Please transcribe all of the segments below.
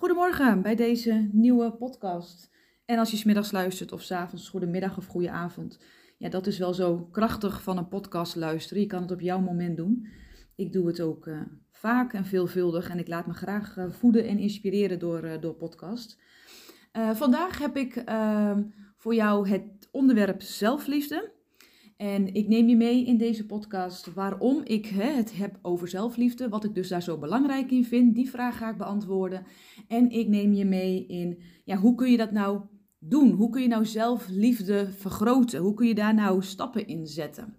Goedemorgen bij deze nieuwe podcast. En als je smiddags luistert of s avonds, goedemiddag of goede avond. Ja, dat is wel zo krachtig van een podcast luisteren. Je kan het op jouw moment doen. Ik doe het ook uh, vaak en veelvuldig en ik laat me graag uh, voeden en inspireren door, uh, door podcast. vandaag heb ik ehm, voor jou het onderwerp zelfliefde. En ik neem je mee in deze podcast waarom ik hè, het heb over zelfliefde, wat ik dus daar zo belangrijk in vind. Die vraag ga ik beantwoorden. En ik neem je mee in, ja, hoe kun je dat nou doen? Hoe kun je nou zelfliefde vergroten? Hoe kun je daar nou stappen in zetten?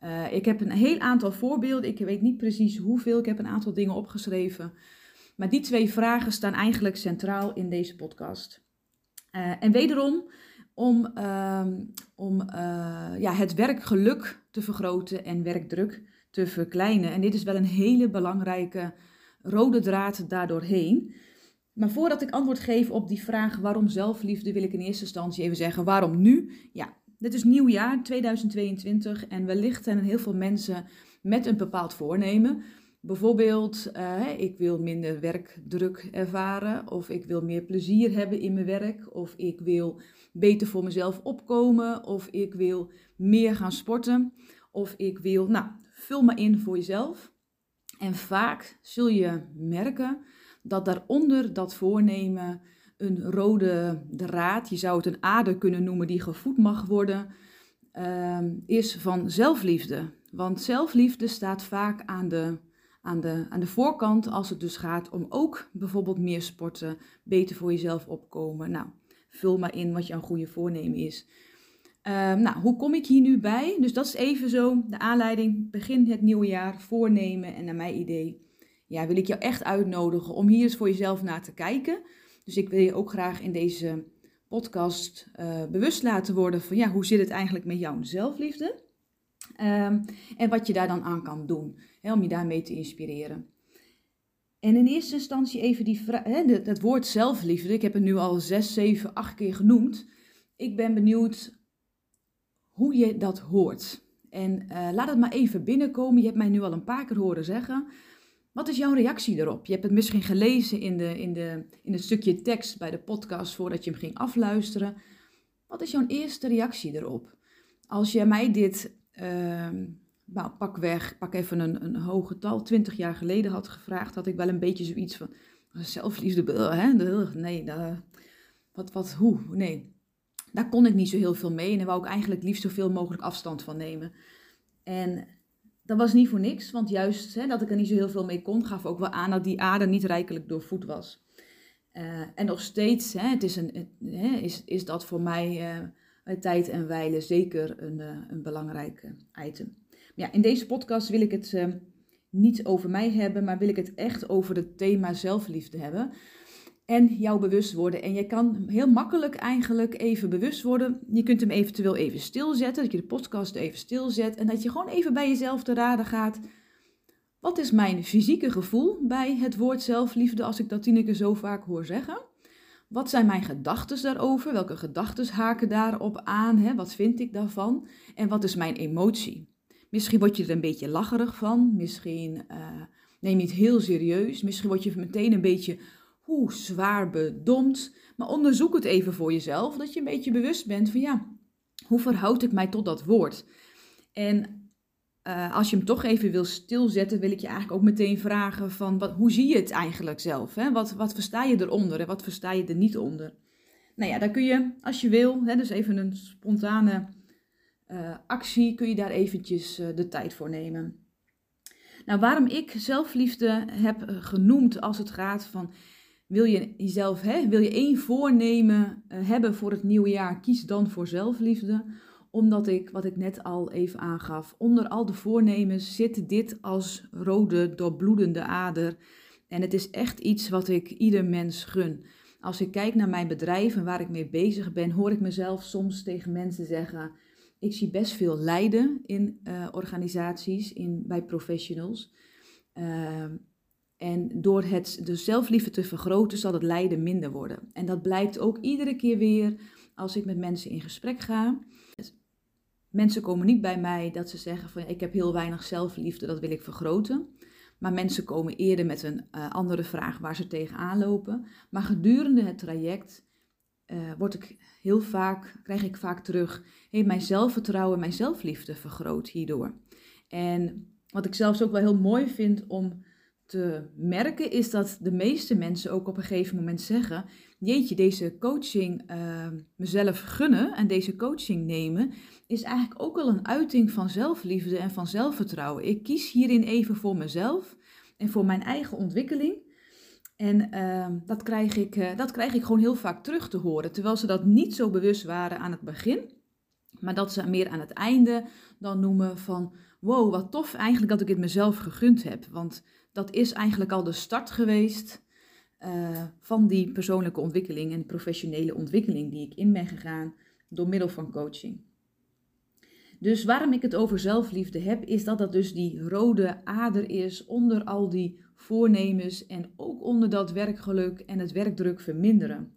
Uh, ik heb een heel aantal voorbeelden. Ik weet niet precies hoeveel. Ik heb een aantal dingen opgeschreven. Maar die twee vragen staan eigenlijk centraal in deze podcast. Uh, en wederom om, uh, om uh, ja, het werkgeluk te vergroten en werkdruk te verkleinen. En dit is wel een hele belangrijke rode draad daardoorheen. Maar voordat ik antwoord geef op die vraag waarom zelfliefde, wil ik in eerste instantie even zeggen waarom nu. Ja, dit is nieuw jaar 2022 en wellicht zijn heel veel mensen met een bepaald voornemen. Bijvoorbeeld, uh, ik wil minder werkdruk ervaren, of ik wil meer plezier hebben in mijn werk, of ik wil beter voor mezelf opkomen, of ik wil meer gaan sporten, of ik wil, nou, vul maar in voor jezelf. En vaak zul je merken dat daaronder dat voornemen een rode draad, je zou het een ader kunnen noemen, die gevoed mag worden, uh, is van zelfliefde. Want zelfliefde staat vaak aan de, aan, de, aan de voorkant als het dus gaat om ook bijvoorbeeld meer sporten, beter voor jezelf opkomen. Nou, vul maar in wat jouw goede voornemen is. Uh, nou, hoe kom ik hier nu bij? Dus dat is even zo de aanleiding. Begin het nieuwe jaar, voornemen en naar mijn idee ja, wil ik jou echt uitnodigen om hier eens voor jezelf naar te kijken. Dus ik wil je ook graag in deze podcast uh, bewust laten worden van ja, hoe zit het eigenlijk met jouw zelfliefde? Um, en wat je daar dan aan kan doen, om je daarmee te inspireren. En in eerste instantie even die hè, het woord zelfliefde. Ik heb het nu al zes, zeven, acht keer genoemd. Ik ben benieuwd hoe je dat hoort. En uh, laat het maar even binnenkomen. Je hebt mij nu al een paar keer horen zeggen. Wat is jouw reactie erop? Je hebt het misschien gelezen in, de, in, de, in het stukje tekst bij de podcast voordat je hem ging afluisteren. Wat is jouw eerste reactie erop? Als je mij dit, uh, nou, pak weg, pak even een, een hoog getal, 20 jaar geleden had gevraagd, had ik wel een beetje zoiets van zelfliefde, hè? nee, wat, wat, hoe, nee. Daar kon ik niet zo heel veel mee en daar wou ik eigenlijk liefst zoveel mogelijk afstand van nemen. En dat was niet voor niks, want juist hè, dat ik er niet zo heel veel mee kon, gaf ook wel aan dat die ader niet rijkelijk doorvoed was. Uh, en nog steeds hè, het is, een, hè, is, is dat voor mij uh, tijd en wijle zeker een, uh, een belangrijk item. Ja, in deze podcast wil ik het niet over mij hebben, maar wil ik het echt over het thema zelfliefde hebben en jou bewust worden. En je kan heel makkelijk eigenlijk even bewust worden. Je kunt hem eventueel even stilzetten, dat je de podcast even stilzet en dat je gewoon even bij jezelf te raden gaat. Wat is mijn fysieke gevoel bij het woord zelfliefde als ik dat Tineke zo vaak hoor zeggen? Wat zijn mijn gedachten daarover? Welke gedachten haken daarop aan? Hè? Wat vind ik daarvan? En wat is mijn emotie? Misschien word je er een beetje lacherig van. Misschien uh, neem je het heel serieus. Misschien word je meteen een beetje hoe zwaar bedompt. Maar onderzoek het even voor jezelf, dat je een beetje bewust bent van ja, hoe verhoud ik mij tot dat woord? En uh, als je hem toch even wil stilzetten, wil ik je eigenlijk ook meteen vragen van wat, hoe zie je het eigenlijk zelf? Hè? Wat, wat versta je eronder en wat versta je er niet onder? Nou ja, daar kun je, als je wil, hè, dus even een spontane uh, actie, kun je daar eventjes uh, de tijd voor nemen. Nou, waarom ik zelfliefde heb genoemd als het gaat van wil je jezelf, hè, wil je één voornemen hebben voor het nieuwe jaar, kies dan voor zelfliefde. Omdat ik, wat ik net al even aangaf, onder al de voornemens zit dit als rode, doorbloedende ader. En het is echt iets wat ik ieder mens gun. Als ik kijk naar mijn bedrijf en waar ik mee bezig ben, hoor ik mezelf soms tegen mensen zeggen: Ik zie best veel lijden in uh, organisaties, in, bij professionals. Uh, en door het de zelfliefde te vergroten, zal het lijden minder worden. En dat blijkt ook iedere keer weer als ik met mensen in gesprek ga. Mensen komen niet bij mij dat ze zeggen van ik heb heel weinig zelfliefde, dat wil ik vergroten. Maar mensen komen eerder met een uh, andere vraag waar ze tegenaan lopen. Maar gedurende het traject uh, word ik heel vaak, krijg ik vaak terug, mijn zelfvertrouwen, mijn zelfliefde vergroot hierdoor. En wat ik zelfs ook wel heel mooi vind om te merken, is dat de meeste mensen ook op een gegeven moment zeggen: Jeetje, deze coaching uh, mezelf gunnen en deze coaching nemen, is eigenlijk ook al een uiting van zelfliefde en van zelfvertrouwen. Ik kies hierin even voor mezelf en voor mijn eigen ontwikkeling. En uh, dat, krijg ik, uh, dat krijg ik gewoon heel vaak terug te horen. Terwijl ze dat niet zo bewust waren aan het begin. Maar dat ze meer aan het einde dan noemen van... Wow, wat tof eigenlijk dat ik het mezelf gegund heb. Want dat is eigenlijk al de start geweest uh, van die persoonlijke ontwikkeling en professionele ontwikkeling die ik in ben gegaan door middel van coaching. Dus waarom ik het over zelfliefde heb, is dat dat dus die rode ader is onder al die voornemens en ook onder dat werkgeluk en het werkdruk verminderen.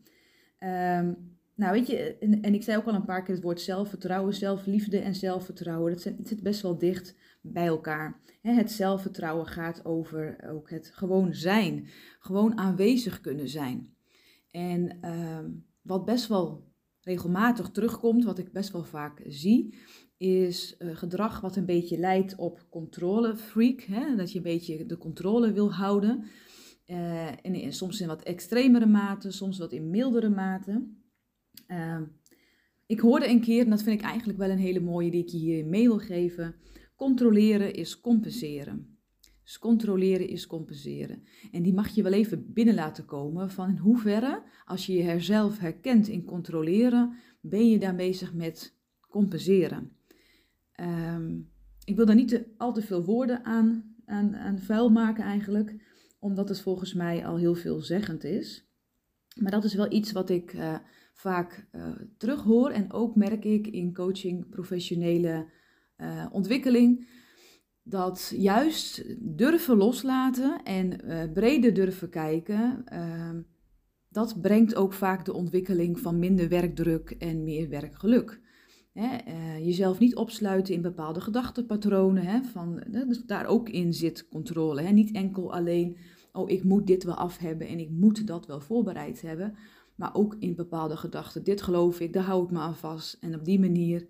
Um, nou, weet je, en, en, ik zei ook al een paar keer het woord zelfvertrouwen, zelfliefde en zelfvertrouwen. Dat zit best wel dicht bij elkaar. Het zelfvertrouwen gaat over ook het gewoon zijn, gewoon aanwezig kunnen zijn. En ehm, wat best wel regelmatig terugkomt, wat ik best wel vaak zie, is uh, gedrag wat een beetje leidt op controlefreak. Hè? Dat je een beetje de controle wil houden. Uh, en, soms in wat extremere mate, soms wat in mildere mate. Uh, ik hoorde een keer, en dat vind ik eigenlijk wel een hele mooie die ik je hier mee wil geven. Controleren is compenseren. Dus controleren is compenseren. En die mag je wel even binnen laten komen van in hoeverre, als je jezelf herkent in controleren, ben je daar bezig met compenseren. Um, ik wil daar niet te, al te veel woorden aan, aan, aan vuil maken eigenlijk, omdat het volgens mij al heel veelzeggend is. Maar dat is wel iets wat ik uh, vaak uh, terughoor en ook merk ik in coaching, professionele uh, ontwikkeling. Dat juist durven loslaten en breder durven kijken, ehm, dat brengt ook vaak de ontwikkeling van minder werkdruk en meer werkgeluk. Hè, uh, jezelf niet opsluiten in bepaalde gedachtenpatronen. Hè, van, dus daar ook in zit controle. Hè. Niet enkel alleen, oh ik moet dit wel af hebben en ik moet dat wel voorbereid hebben. Maar ook in bepaalde gedachten. Dit geloof ik, daar hou ik me aan vast. En op die manier,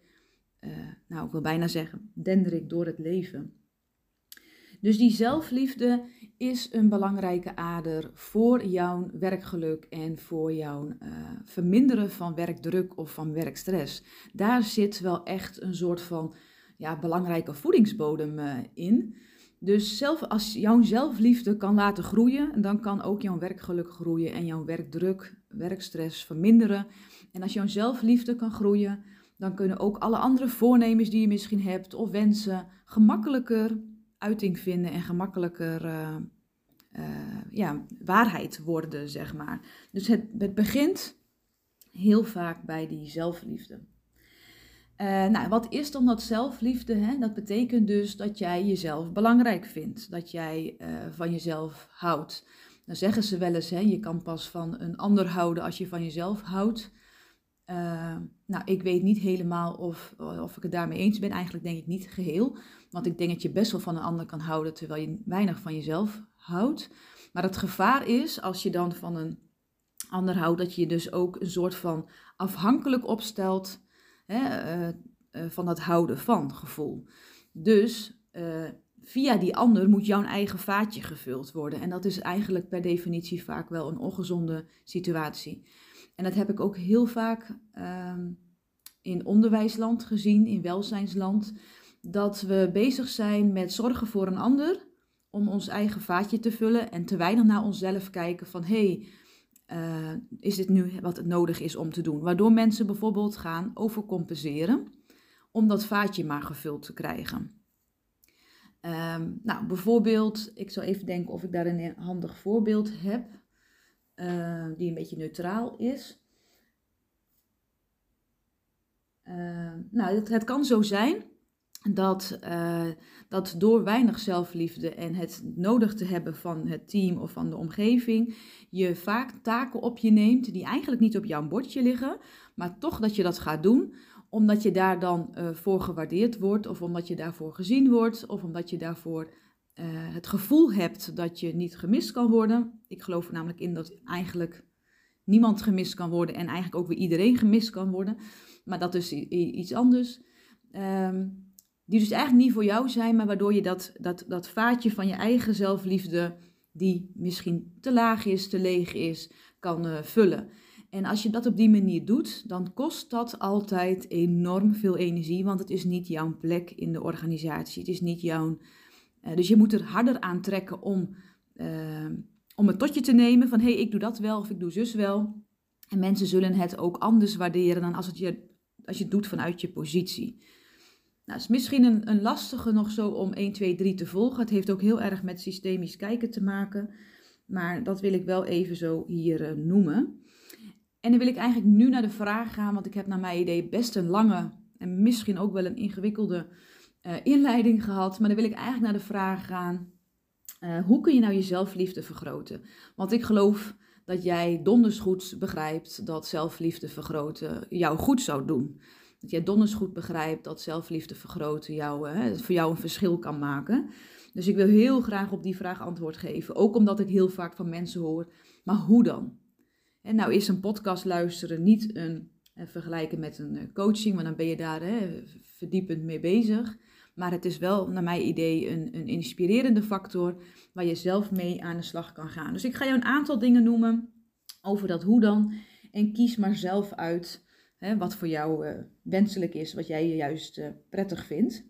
uh, nou ik wil bijna zeggen, dender ik door het leven. Dus die zelfliefde is een belangrijke ader voor jouw werkgeluk en voor jouw uh, verminderen van werkdruk of van werkstress. Daar zit wel echt een soort van ja, belangrijke voedingsbodem uh, in. Dus zelf, als jouw zelfliefde kan laten groeien, dan kan ook jouw werkgeluk groeien en jouw werkdruk, werkstress verminderen. En als jouw zelfliefde kan groeien, dan kunnen ook alle andere voornemens die je misschien hebt of wensen gemakkelijker uiting vinden en gemakkelijker uh, uh, ja, waarheid worden, zeg maar. Dus het, het begint heel vaak bij die zelfliefde. Uh, nou, wat is dan dat zelfliefde? Hè? Dat betekent dus dat jij jezelf belangrijk vindt, dat jij van jezelf houdt. Dan zeggen ze wel eens, hè, je kan pas van een ander houden als je van jezelf houdt. Uh, nou, ik weet niet helemaal of, of ik het daarmee eens ben. Eigenlijk denk ik niet geheel. Want ik denk dat je best wel van een ander kan houden terwijl je weinig van jezelf houdt. Maar het gevaar is als je dan van een ander houdt, dat je dus ook een soort van afhankelijk opstelt hè, uh, uh, van dat houden van gevoel. Dus via die ander moet jouw eigen vaatje gevuld worden. En dat is eigenlijk per definitie vaak wel een ongezonde situatie. En dat heb ik ook heel vaak uh, in onderwijsland gezien, in welzijnsland, dat we bezig zijn met zorgen voor een ander om ons eigen vaatje te vullen en te weinig naar onszelf kijken van hey, uh, is dit nu wat het nodig is om te doen? Waardoor mensen bijvoorbeeld gaan overcompenseren om dat vaatje maar gevuld te krijgen. Um, nou, bijvoorbeeld, ik zal even denken of ik daar een handig voorbeeld heb. Uh, die een beetje neutraal is. Uh, nou, het, kan zo zijn dat, uh, dat door weinig zelfliefde en het nodig te hebben van het team of van de omgeving, je vaak taken op je neemt die eigenlijk niet op jouw bordje liggen, maar toch dat je dat gaat doen omdat je daar dan voor gewaardeerd wordt, of omdat je daarvoor gezien wordt, of omdat je daarvoor het gevoel hebt dat je niet gemist kan worden. Ik geloof er namelijk in dat eigenlijk niemand gemist kan worden en eigenlijk ook weer iedereen gemist kan worden. Maar dat is iets anders. Ehm, die dus eigenlijk niet voor jou zijn, maar waardoor je dat, dat, dat vaatje van je eigen zelfliefde, die misschien te laag is, te leeg is, kan uh, vullen. En als je dat op die manier doet, dan kost dat altijd enorm veel energie, want het is niet jouw plek in de organisatie. Het is niet jouw. Uh, dus je moet er harder aan trekken om, uh, om het tot je te nemen van hé, hey, ik doe dat wel of ik doe zus wel. En mensen zullen het ook anders waarderen dan als, het je, als je het doet vanuit je positie. Nou, is misschien een, een lastige nog zo om 1, 2, 3 te volgen. Het heeft ook heel erg met systemisch kijken te maken. Maar dat wil ik wel even zo hier uh, noemen. En dan wil ik eigenlijk nu naar de vraag gaan, want ik heb naar mijn idee best een lange en misschien ook wel een ingewikkelde uh, inleiding gehad. Maar dan wil ik eigenlijk naar de vraag gaan, uh, hoe kun je nou je zelfliefde vergroten? Want ik geloof dat jij donders goed begrijpt dat zelfliefde vergroten jou goed zou doen. Dat jij donders goed begrijpt dat zelfliefde vergroten jou, hè, voor jou een verschil kan maken. Dus ik wil heel graag op die vraag antwoord geven. Ook omdat ik heel vaak van mensen hoor, maar hoe dan? En nou is een podcast luisteren niet een, eh, vergelijken met een eh, coaching, want dan ben je daar hè, verdiepend mee bezig. Maar het is wel, naar mijn idee, een, een inspirerende factor waar je zelf mee aan de slag kan gaan. Dus ik ga jou een aantal dingen noemen over dat hoe dan. En kies maar zelf uit hè, wat voor jou uh, wenselijk is, wat jij juist uh, prettig vindt.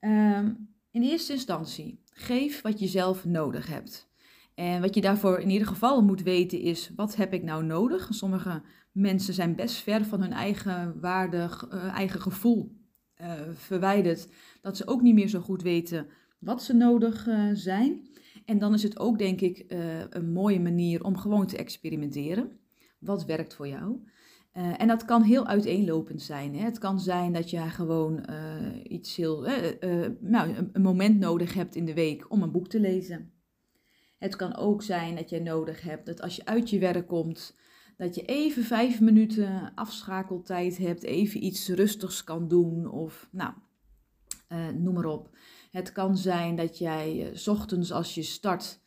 Um, in eerste instantie, geef wat je zelf nodig hebt. En wat je daarvoor in ieder geval moet weten is, wat heb ik nou nodig? Sommige mensen zijn best ver van hun eigen waarde, uh, eigen gevoel uh, verwijderd, dat ze ook niet meer zo goed weten wat ze nodig uh, zijn. En dan is het ook, denk ik, een mooie manier om gewoon te experimenteren. Wat werkt voor jou? En dat kan heel uiteenlopend zijn. Hè? Het kan zijn dat je gewoon iets heel, nou, een, een, moment nodig hebt in de week om een boek te lezen. Het kan ook zijn dat je nodig hebt dat als je uit je werk komt, dat je even vijf minuten afschakeltijd hebt, even iets rustigs kan doen of nou, noem maar op. Het kan zijn dat jij s ochtends als je start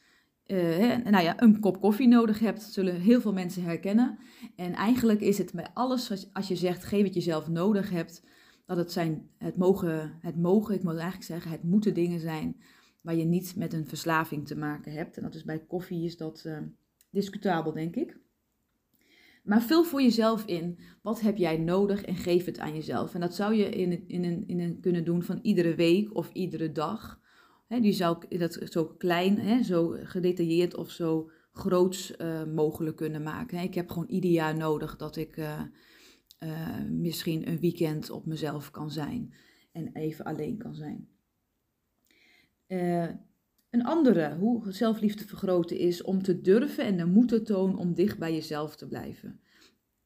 uh, nou ja, een kop koffie nodig hebt, zullen heel veel mensen herkennen. En eigenlijk is het met alles, als je zegt, geef wat je zelf nodig hebt, dat het zijn, het mogen, het mogen, ik moet eigenlijk zeggen, het moeten dingen zijn waar je niet met een verslaving te maken hebt. En dat is bij koffie is dat discutabel, denk ik. Maar vul voor jezelf in, wat heb jij nodig en geef het aan jezelf. En dat zou je in, in, een, in kunnen doen van iedere week of iedere dag die zou dat zo klein, zo gedetailleerd of zo groots uh, mogelijk kunnen maken. Ik heb gewoon ieder jaar nodig dat ik uh, uh, misschien een weekend op mezelf kan zijn en even alleen kan zijn. Een andere, hoe zelfliefde vergroten is om te durven en de moed te tonen om dicht bij jezelf te blijven.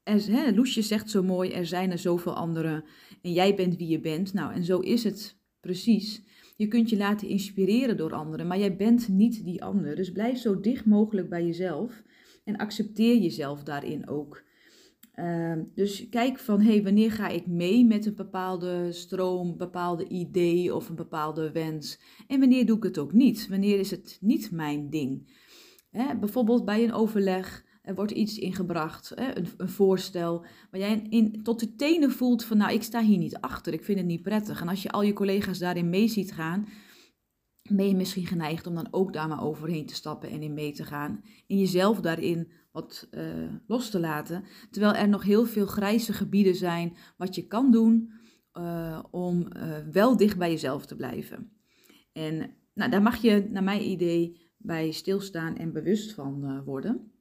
Er, hè, Loesje zegt zo mooi, er zijn er zoveel anderen en jij bent wie je bent. Nou, en zo is het precies. Je kunt je laten inspireren door anderen, maar jij bent niet die ander. Dus blijf zo dicht mogelijk bij jezelf en accepteer jezelf daarin ook. Uh, dus kijk van, hey, wanneer ga ik mee met een bepaalde stroom, bepaalde idee of een bepaalde wens? En wanneer doe ik het ook niet? Wanneer is het niet mijn ding? Hè, bijvoorbeeld bij een overleg er wordt iets ingebracht, hè, een, een, voorstel, waar jij in, tot de tenen voelt van, nou, ik sta hier niet achter, ik vind het niet prettig. En als je al je collega's daarin mee ziet gaan, ben je misschien geneigd om dan ook daar maar overheen te stappen en in mee te gaan. En jezelf daarin wat uh, los te laten. Terwijl er nog heel veel grijze gebieden zijn wat je kan doen uh, om uh, wel dicht bij jezelf te blijven. En nou, daar mag je, naar mijn idee, bij stilstaan en bewust van worden.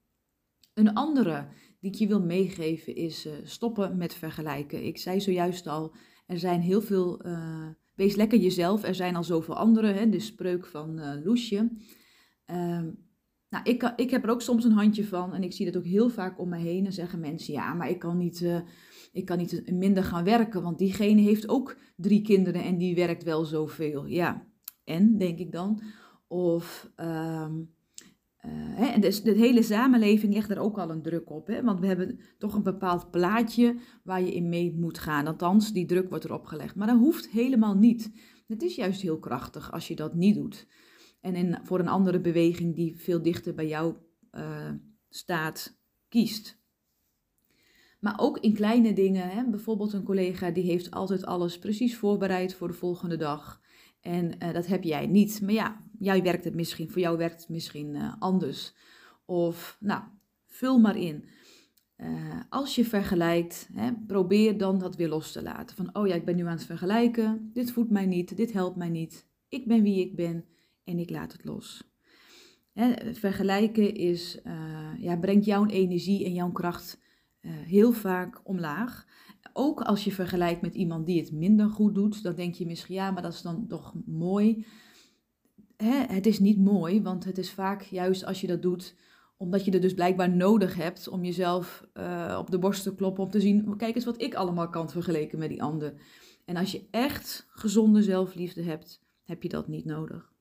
Een andere die ik je wil meegeven is stoppen met vergelijken. Ik zei zojuist al, er zijn heel veel, wees lekker jezelf, er zijn al zoveel anderen, hè, de spreuk van Loesje. Ehm, nou, ik, ik heb er ook soms een handje van en ik zie dat ook heel vaak om me heen en zeggen mensen, ja, maar ik kan niet, ik kan niet minder gaan werken, want diegene heeft ook drie kinderen en die werkt wel zoveel. Ja, en, denk ik dan. Of... Uh, hè, dus de hele samenleving legt er ook al een druk op. Hè? Want we hebben toch een bepaald plaatje waar je in mee moet gaan. Althans, die druk wordt erop gelegd. Maar dat hoeft helemaal niet. Het is juist heel krachtig als je dat niet doet. En voor een andere beweging die veel dichter bij jou uh, staat, kiest. Maar ook in kleine dingen. Hè? Bijvoorbeeld een collega die heeft altijd alles precies voorbereid voor de volgende dag. En uh, dat heb jij niet. Maar ja, jij werkt het misschien, voor jou werkt het misschien uh, anders. Of, nou, vul maar in. Als je vergelijkt, hè, probeer dan dat weer los te laten. Van, oh ja, ik ben nu aan het vergelijken. Dit voedt mij niet, dit helpt mij niet. Ik ben wie ik ben en ik laat het los. Vergelijken is, uh, ja, brengt jouw energie en jouw kracht uh, heel vaak omlaag. Ook als je vergelijkt met iemand die het minder goed doet, dan denk je misschien, ja, maar dat is dan toch mooi. Het is niet mooi, want het is vaak juist als je dat doet, omdat je er dus blijkbaar nodig hebt om jezelf uh, op de borst te kloppen, om te zien, kijk eens wat ik allemaal kan vergeleken met die ander. En als je echt gezonde zelfliefde hebt, heb je dat niet nodig.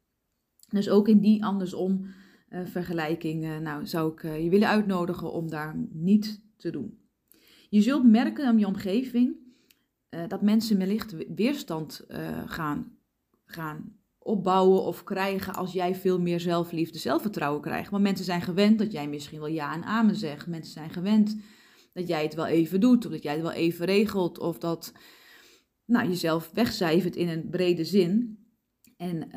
Dus ook in die andersom uh, vergelijking, nou, zou ik je willen uitnodigen om daar niet te doen. Je zult merken aan je omgeving dat mensen wellicht weerstand gaan, gaan opbouwen of krijgen als jij veel meer zelfliefde, zelfvertrouwen krijgt. Want mensen zijn gewend dat jij misschien wel ja en amen zegt. Mensen zijn gewend dat jij het wel even doet, of dat jij het wel even regelt, of dat nou, jezelf wegcijfert in een brede zin. En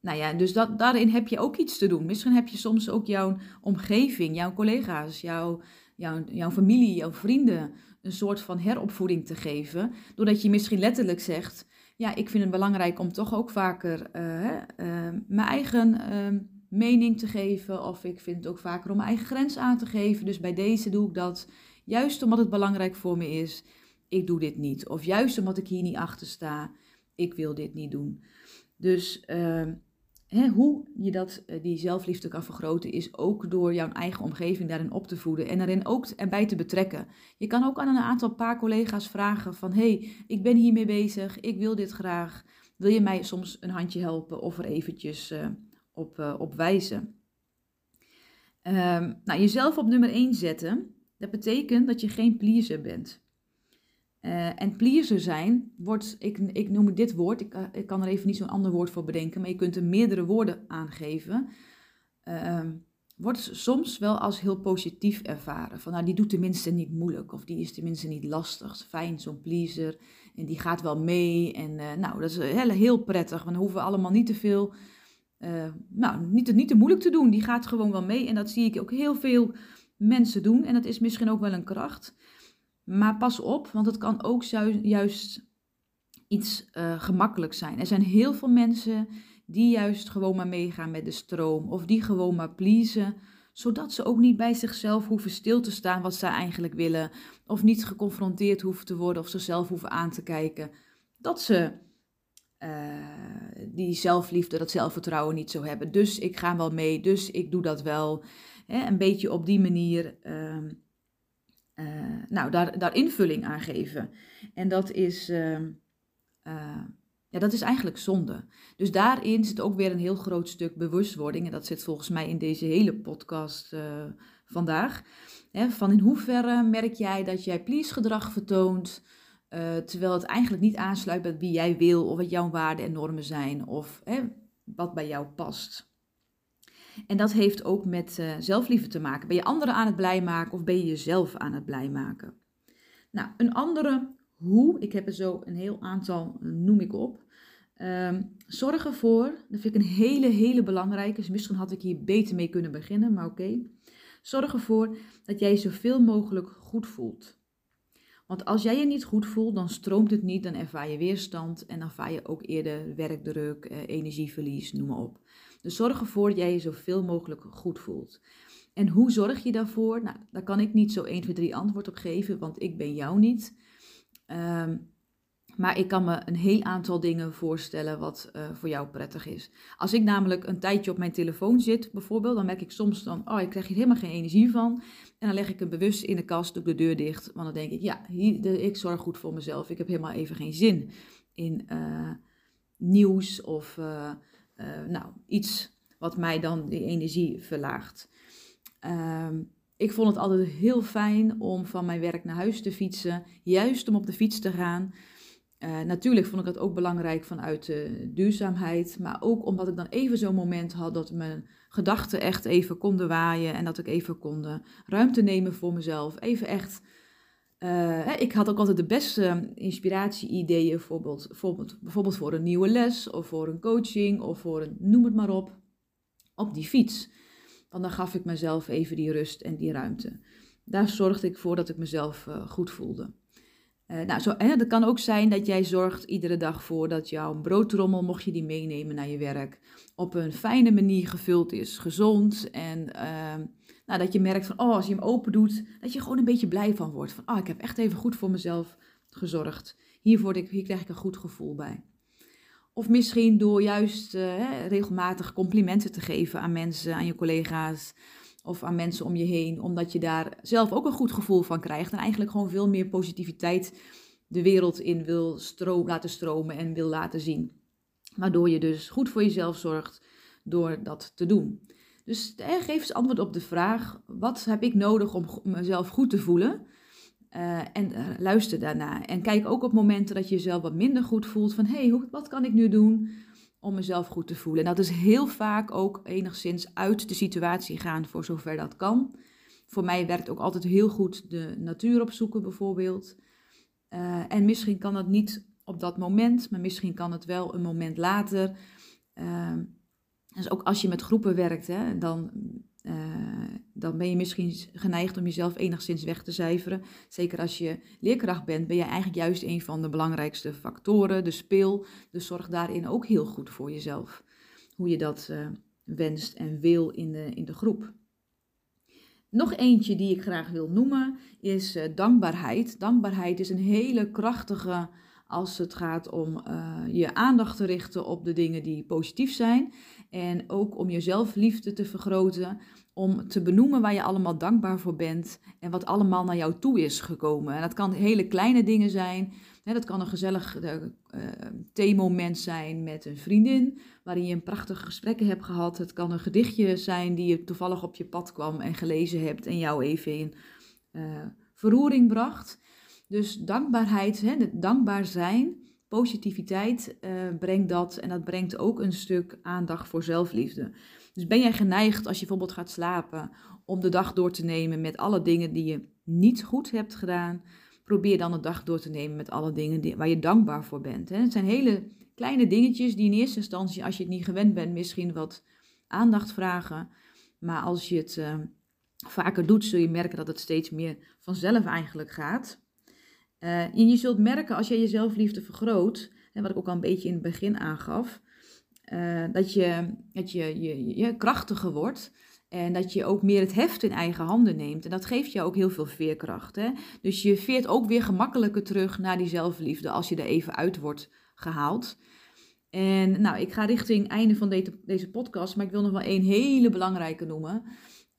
nou ja, dus daarin heb je ook iets te doen. Misschien heb je soms ook jouw omgeving, jouw collega's, jouw, jouw, jouw familie, jouw vrienden een soort van heropvoeding te geven. Doordat je misschien letterlijk zegt, ja, ik vind het belangrijk om toch ook vaker uh, uh, mijn eigen uh, mening te geven. Of ik vind het ook vaker om mijn eigen grens aan te geven. Dus bij deze doe ik dat. Juist omdat het belangrijk voor me is, ik doe dit niet. Of juist omdat ik hier niet achter sta, ik wil dit niet doen. Dus ehm, Hoe je dat, eh, die zelfliefde kan vergroten, is ook door jouw eigen omgeving daarin op te voeden en daarin ook erbij te betrekken. Je kan ook aan een aantal paar collega's vragen van, hey, ik ben hiermee bezig, ik wil dit graag. Wil je mij soms een handje helpen of er eventjes uh, op, uh, op wijzen? Um, nou, jezelf op nummer 1 zetten, dat betekent dat je geen pleaser bent. Uh, en pleaser zijn wordt, ik, ik noem dit woord, ik, uh, ik kan er even niet zo'n ander woord voor bedenken, maar je kunt er meerdere woorden aangeven. Uh, wordt soms wel als heel positief ervaren. Van nou, die doet tenminste niet moeilijk of die is tenminste niet lastig. Fijn, zo'n pleaser. En die gaat wel mee. En uh, nou, dat is heel, heel prettig, want dan hoeven we allemaal niet te veel, nou, niet, niet te moeilijk te doen. Die gaat gewoon wel mee. En dat zie ik ook heel veel mensen doen. En dat is misschien ook wel een kracht. Maar pas op, want het kan ook juist iets uh, gemakkelijk zijn. Er zijn heel veel mensen die juist gewoon maar meegaan met de stroom of die gewoon maar pleasen, zodat ze ook niet bij zichzelf hoeven stil te staan wat ze eigenlijk willen of niet geconfronteerd hoeven te worden of zichzelf hoeven aan te kijken. Dat ze uh, die zelfliefde, dat zelfvertrouwen niet zo hebben. Dus ik ga wel mee, dus ik doe dat wel. Een beetje op die manier. Uh, nou, daar, daar invulling aan geven. En dat is, uh, uh, ja, dat is eigenlijk zonde. Dus daarin zit ook weer een heel groot stuk bewustwording. En dat zit volgens mij in deze hele podcast vandaag. Hè, van in hoeverre merk jij dat jij please gedrag vertoont... terwijl het eigenlijk niet aansluit bij wie jij wil... of wat jouw waarden en normen zijn... of wat bij jou past. En dat heeft ook met uh, zelfliefde te maken. Ben je anderen aan het blij maken of ben je jezelf aan het blij maken? Nou, een andere hoe, ik heb er zo een heel aantal, eh, noem ik op. Um, zorg ervoor, dat vind ik een hele, hele belangrijke. Dus misschien had ik hier beter mee kunnen beginnen, maar oké. Zorg ervoor dat jij je zoveel mogelijk goed voelt. Want als jij je niet goed voelt, dan stroomt het niet, dan ervaar je weerstand en dan ervaar je ook eerder werkdruk, eh, energieverlies, noem maar op. Dus zorg ervoor dat jij je zoveel mogelijk goed voelt. En hoe zorg je daarvoor? Nou, daar kan ik niet zo 1, 2, 3 antwoord op geven, want ik ben jou niet. Um, maar ik kan me een heel aantal dingen voorstellen wat uh, voor jou prettig is. Als ik namelijk een tijdje op mijn telefoon zit, bijvoorbeeld, dan merk ik soms dan, oh, ik krijg hier helemaal geen energie van. En dan leg ik hem bewust in de kast, doe ik de deur dicht. Want dan denk ik, ja, hier, de, ik zorg goed voor mezelf. Ik heb helemaal even geen zin in uh, nieuws of uh, uh, nou, iets wat mij dan die energie verlaagt. Um, ik vond het altijd heel fijn om van mijn werk naar huis te fietsen, juist om op de fiets te gaan. Uh, natuurlijk vond ik dat ook belangrijk vanuit de duurzaamheid, maar ook omdat ik dan even zo'n moment had dat mijn gedachten echt even konden waaien en dat ik even kon ruimte nemen voor mezelf. Even echt, uh, ik had ook altijd de beste inspiratie-ideeën, bijvoorbeeld, bijvoorbeeld, bijvoorbeeld voor een nieuwe les of voor een coaching of voor een noem het maar op, op die fiets. Want dan gaf ik mezelf even die rust en die ruimte. Daar zorgde ik voor dat ik mezelf uh, goed voelde. Uh, nou, zo, hè, dat kan ook zijn dat jij zorgt iedere dag voor dat jouw broodtrommel, mocht je die meenemen naar je werk, op een fijne manier gevuld is, gezond. En uh, nou, dat je merkt van, oh, als je hem open doet, dat je gewoon een beetje blij van wordt. Van, oh, ik heb echt even goed voor mezelf gezorgd. Hier, ik, hier krijg ik een goed gevoel bij. Of misschien door juist uh, regelmatig complimenten te geven aan mensen, aan je collega's of aan mensen om je heen, omdat je daar zelf ook een goed gevoel van krijgt en eigenlijk gewoon veel meer positiviteit de wereld in wil stroom, laten stromen en wil laten zien. Waardoor je dus goed voor jezelf zorgt door dat te doen. Dus eh, geef eens antwoord op de vraag: wat heb ik nodig om mezelf goed te voelen? Uh, en uh, luister daarna. En kijk ook op momenten dat je jezelf wat minder goed voelt. Van hé, hey, wat kan ik nu doen? om mezelf goed te voelen. En dat is heel vaak ook enigszins uit de situatie gaan voor zover dat kan. Voor mij werkt ook altijd heel goed de natuur opzoeken bijvoorbeeld. Uh, en misschien kan dat niet op dat moment, maar misschien kan het wel een moment later. Dus ook als je met groepen werkt, hè, dan uh, dan ben je misschien geneigd om jezelf enigszins weg te cijferen. Zeker als je leerkracht bent, ben je eigenlijk juist een van de belangrijkste factoren, de speel. Dus zorg daarin ook heel goed voor jezelf. Hoe je dat uh, wenst en wil in de, in de groep. Nog eentje die ik graag wil noemen is uh, dankbaarheid. Dankbaarheid is een hele krachtige als het gaat om je aandacht te richten op de dingen die positief zijn. En ook om je zelfliefde te vergroten, om te benoemen waar je allemaal dankbaar voor bent en wat allemaal naar jou toe is gekomen. En dat kan hele kleine dingen zijn. Dat kan een gezellig uh, theemoment zijn met een vriendin, waarin je een prachtig gesprek hebt gehad. Het kan een gedichtje zijn die je toevallig op je pad kwam en gelezen hebt en jou even in verroering bracht. Dus dankbaarheid, hè, dankbaar zijn, positiviteit uh, brengt dat en dat brengt ook een stuk aandacht voor zelfliefde. Dus ben jij geneigd als je bijvoorbeeld gaat slapen om de dag door te nemen met alle dingen die je niet goed hebt gedaan? Probeer dan de dag door te nemen met alle dingen waar je dankbaar voor bent. Hè? Het zijn hele kleine dingetjes die in eerste instantie, als je het niet gewend bent, misschien wat aandacht vragen. Maar als je het uh, vaker doet, zul je merken dat het steeds meer vanzelf eigenlijk gaat. Uh, en je zult merken als je je zelfliefde vergroot, wat ik ook al een beetje in het begin aangaf, uh, dat, je, dat je, je, je krachtiger wordt. En dat je ook meer het heft in eigen handen neemt. En dat geeft je ook heel veel veerkracht. Hè? Dus je veert ook weer gemakkelijker terug naar die zelfliefde als je er even uit wordt gehaald. En nou, ik ga richting einde van deze podcast, maar ik wil nog wel één hele belangrijke noemen.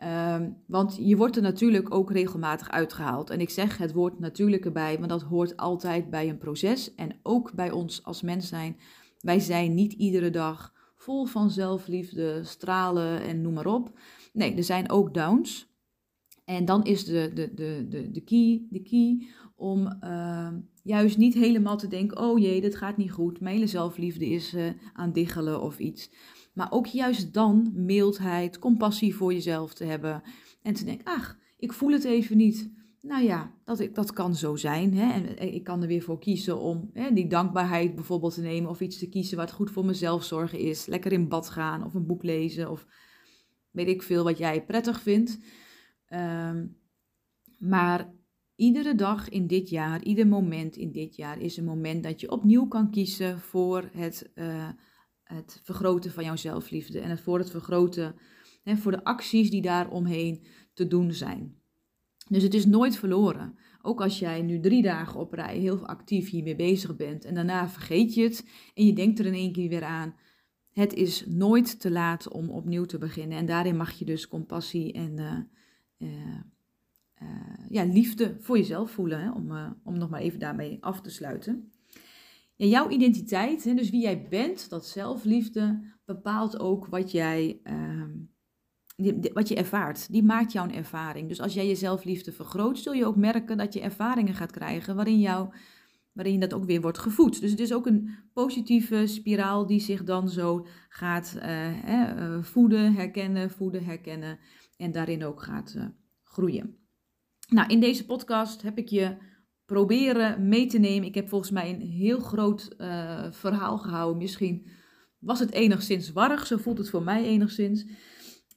Um, want je wordt er natuurlijk ook regelmatig uitgehaald. En ik zeg het woord natuurlijk erbij, want dat hoort altijd bij een proces. En ook bij ons als mens zijn. Wij zijn niet iedere dag vol van zelfliefde, stralen en noem maar op. Nee, er zijn ook downs. En dan is de, de, de, de, de, key, de key om uh, juist niet helemaal te denken: oh jee, dit gaat niet goed. Mijn hele zelfliefde is uh, aan diggelen of iets. Maar ook juist dan mildheid, compassie voor jezelf te hebben. En te denken: ach, ik voel het even niet. Nou ja, dat, dat kan zo zijn. Hè? En ik kan er weer voor kiezen om hè, die dankbaarheid bijvoorbeeld te nemen. Of iets te kiezen wat goed voor mezelf zorgen is. Lekker in bad gaan of een boek lezen. Of weet ik veel wat jij prettig vindt. Um, maar iedere dag in dit jaar, ieder moment in dit jaar is een moment dat je opnieuw kan kiezen voor het, uh, het vergroten van jouw zelfliefde. En voor het vergroten, hè, voor de acties die daar omheen te doen zijn. Dus het is nooit verloren. Ook als jij nu drie dagen op rij heel actief hiermee bezig bent en daarna vergeet je het en je denkt er in één keer weer aan. Het is nooit te laat om opnieuw te beginnen. En daarin mag je dus compassie en uh, uh, uh, ja, liefde voor jezelf voelen. Hè? Om, om nog maar even daarmee af te sluiten. Jouw identiteit, hè, dus wie jij bent, dat zelfliefde, bepaalt ook wat jij ehm, wat je ervaart, die maakt jouw ervaring. Dus als jij je zelfliefde vergroot, zul je ook merken dat je ervaringen gaat krijgen waarin jouw waarin dat ook weer wordt gevoed. Dus het is ook een positieve spiraal die zich dan zo gaat uh, voeden, herkennen, voeden, herkennen en daarin ook gaat uh, groeien. Nou, in deze podcast heb ik je proberen mee te nemen. Ik heb volgens mij een heel groot uh, verhaal gehouden. Misschien was het enigszins warrig, zo voelt het voor mij enigszins.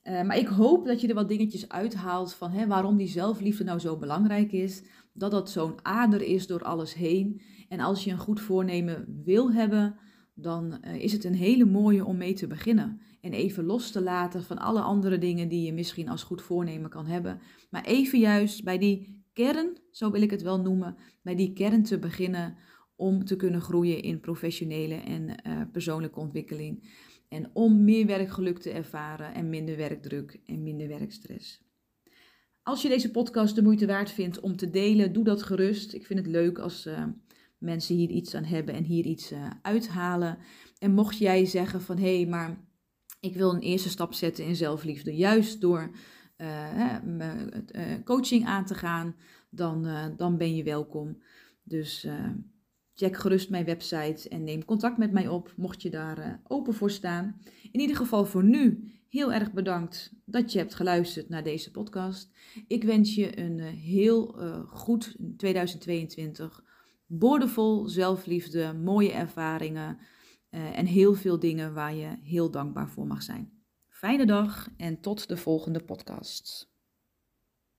Uh, maar ik hoop dat je er wat dingetjes uithaalt van hè, waarom die zelfliefde nou zo belangrijk is. Dat dat zo'n ader is door alles heen. En als je een goed voornemen wil hebben, dan uh, is het een hele mooie om mee te beginnen. En even los te laten van alle andere dingen die je misschien als goed voornemen kan hebben. Maar even juist bij die kern, zo wil ik het wel noemen, bij die kern te beginnen om te kunnen groeien in professionele en uh, persoonlijke ontwikkeling. En om meer werkgeluk te ervaren en minder werkdruk en minder werkstress. Als je deze podcast de moeite waard vindt om te delen, doe dat gerust. Ik vind het leuk als uh, mensen hier iets aan hebben en hier iets uh, uithalen. En mocht jij zeggen van hé, hey, maar ik wil een eerste stap zetten in zelfliefde, juist door uh, coaching aan te gaan, dan, dan ben je welkom. Dus check gerust mijn website en neem contact met mij op, mocht je daar open voor staan. In ieder geval voor nu heel erg bedankt dat je hebt geluisterd naar deze podcast. Ik wens je een heel goed 2022. Boordevol zelfliefde, mooie ervaringen en heel veel dingen waar je heel dankbaar voor mag zijn. Fijne dag en tot de volgende podcast.